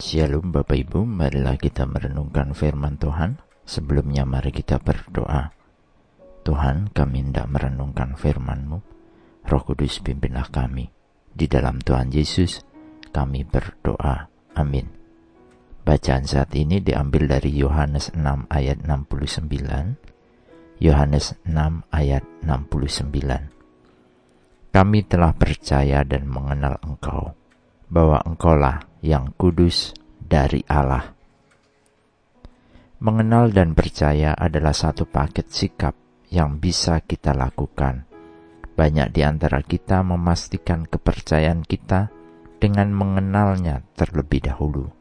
Shalom Bapak Ibu, marilah kita merenungkan firman Tuhan. Sebelumnya mari kita berdoa. Tuhan, kami hendak merenungkan firman-Mu. Roh Kudus pimpinlah kami. Di dalam Tuhan Yesus, kami berdoa. Amin. Bacaan saat ini diambil dari Yohanes 6 ayat 69. Yohanes 6 ayat 69. Kami telah percaya dan mengenal Engkau, bahwa Engkaulah yang kudus dari Allah. Mengenal dan percaya adalah satu paket sikap yang bisa kita lakukan. Banyak di antara kita memastikan kepercayaan kita dengan mengenalnya terlebih dahulu.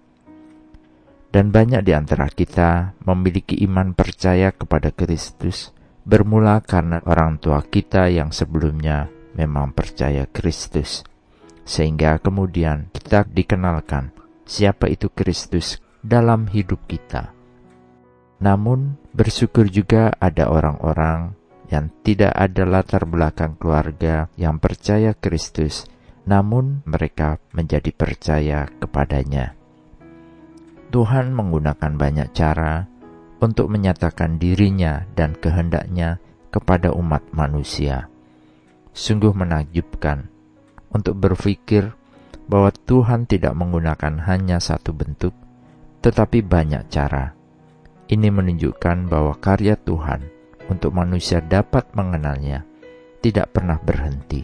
Dan banyak di antara kita memiliki iman percaya kepada Kristus bermula karena orang tua kita yang sebelumnya memang percaya Kristus sehingga kemudian kita dikenalkan siapa itu Kristus dalam hidup kita. Namun, bersyukur juga ada orang-orang yang tidak ada latar belakang keluarga yang percaya Kristus, namun mereka menjadi percaya kepadanya. Tuhan menggunakan banyak cara untuk menyatakan dirinya dan kehendaknya kepada umat manusia. Sungguh menakjubkan untuk berpikir bahwa Tuhan tidak menggunakan hanya satu bentuk, tetapi banyak cara. Ini menunjukkan bahwa karya Tuhan untuk manusia dapat mengenalnya tidak pernah berhenti.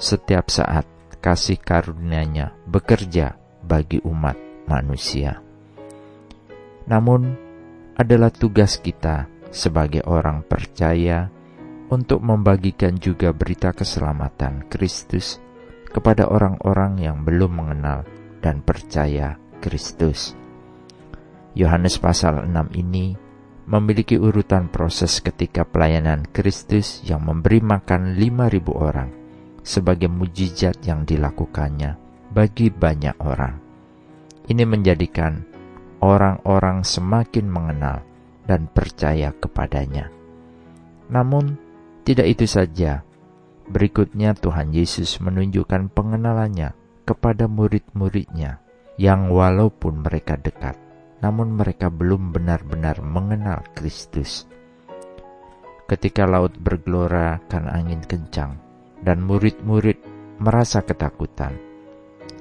Setiap saat kasih karunia-Nya bekerja bagi umat manusia. Namun, adalah tugas kita sebagai orang percaya untuk membagikan juga berita keselamatan Kristus kepada orang-orang yang belum mengenal dan percaya Kristus. Yohanes pasal 6 ini memiliki urutan proses ketika pelayanan Kristus yang memberi makan 5000 orang sebagai mujizat yang dilakukannya bagi banyak orang. Ini menjadikan orang-orang semakin mengenal dan percaya kepadanya. Namun, tidak itu saja Berikutnya Tuhan Yesus menunjukkan pengenalannya kepada murid-muridnya yang walaupun mereka dekat, namun mereka belum benar-benar mengenal Kristus. Ketika laut bergelora karena angin kencang dan murid-murid merasa ketakutan,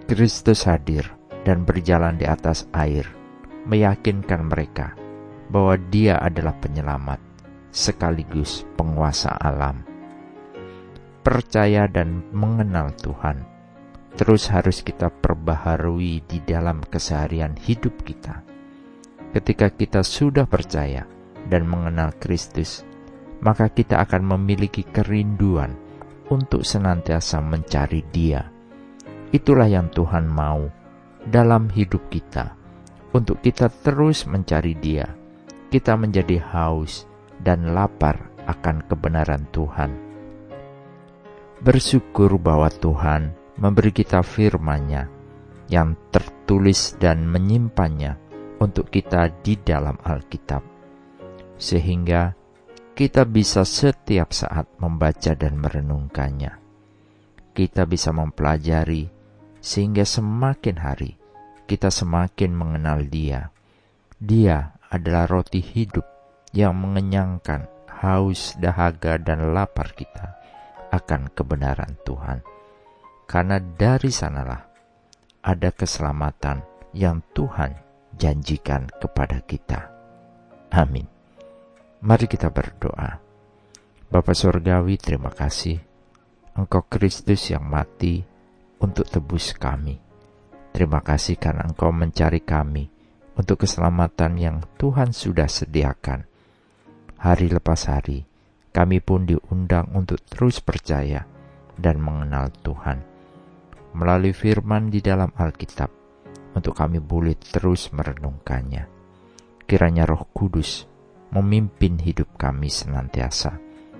Kristus hadir dan berjalan di atas air, meyakinkan mereka bahwa Dia adalah penyelamat sekaligus penguasa alam percaya dan mengenal Tuhan terus harus kita perbaharui di dalam keseharian hidup kita. Ketika kita sudah percaya dan mengenal Kristus, maka kita akan memiliki kerinduan untuk senantiasa mencari Dia. Itulah yang Tuhan mau dalam hidup kita, untuk kita terus mencari Dia. Kita menjadi haus dan lapar akan kebenaran Tuhan bersyukur bahwa Tuhan memberi kita firman-Nya yang tertulis dan menyimpannya untuk kita di dalam Alkitab, sehingga kita bisa setiap saat membaca dan merenungkannya. Kita bisa mempelajari sehingga semakin hari kita semakin mengenal Dia. Dia adalah roti hidup yang mengenyangkan haus, dahaga, dan lapar kita akan kebenaran Tuhan. Karena dari sanalah ada keselamatan yang Tuhan janjikan kepada kita. Amin. Mari kita berdoa. Bapa Surgawi, terima kasih. Engkau Kristus yang mati untuk tebus kami. Terima kasih karena Engkau mencari kami untuk keselamatan yang Tuhan sudah sediakan. Hari lepas hari, kami pun diundang untuk terus percaya dan mengenal Tuhan melalui firman di dalam Alkitab untuk kami boleh terus merenungkannya. Kiranya Roh Kudus memimpin hidup kami senantiasa.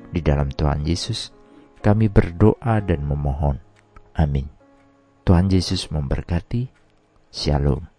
Di dalam Tuhan Yesus, kami berdoa dan memohon. Amin. Tuhan Yesus memberkati. Shalom.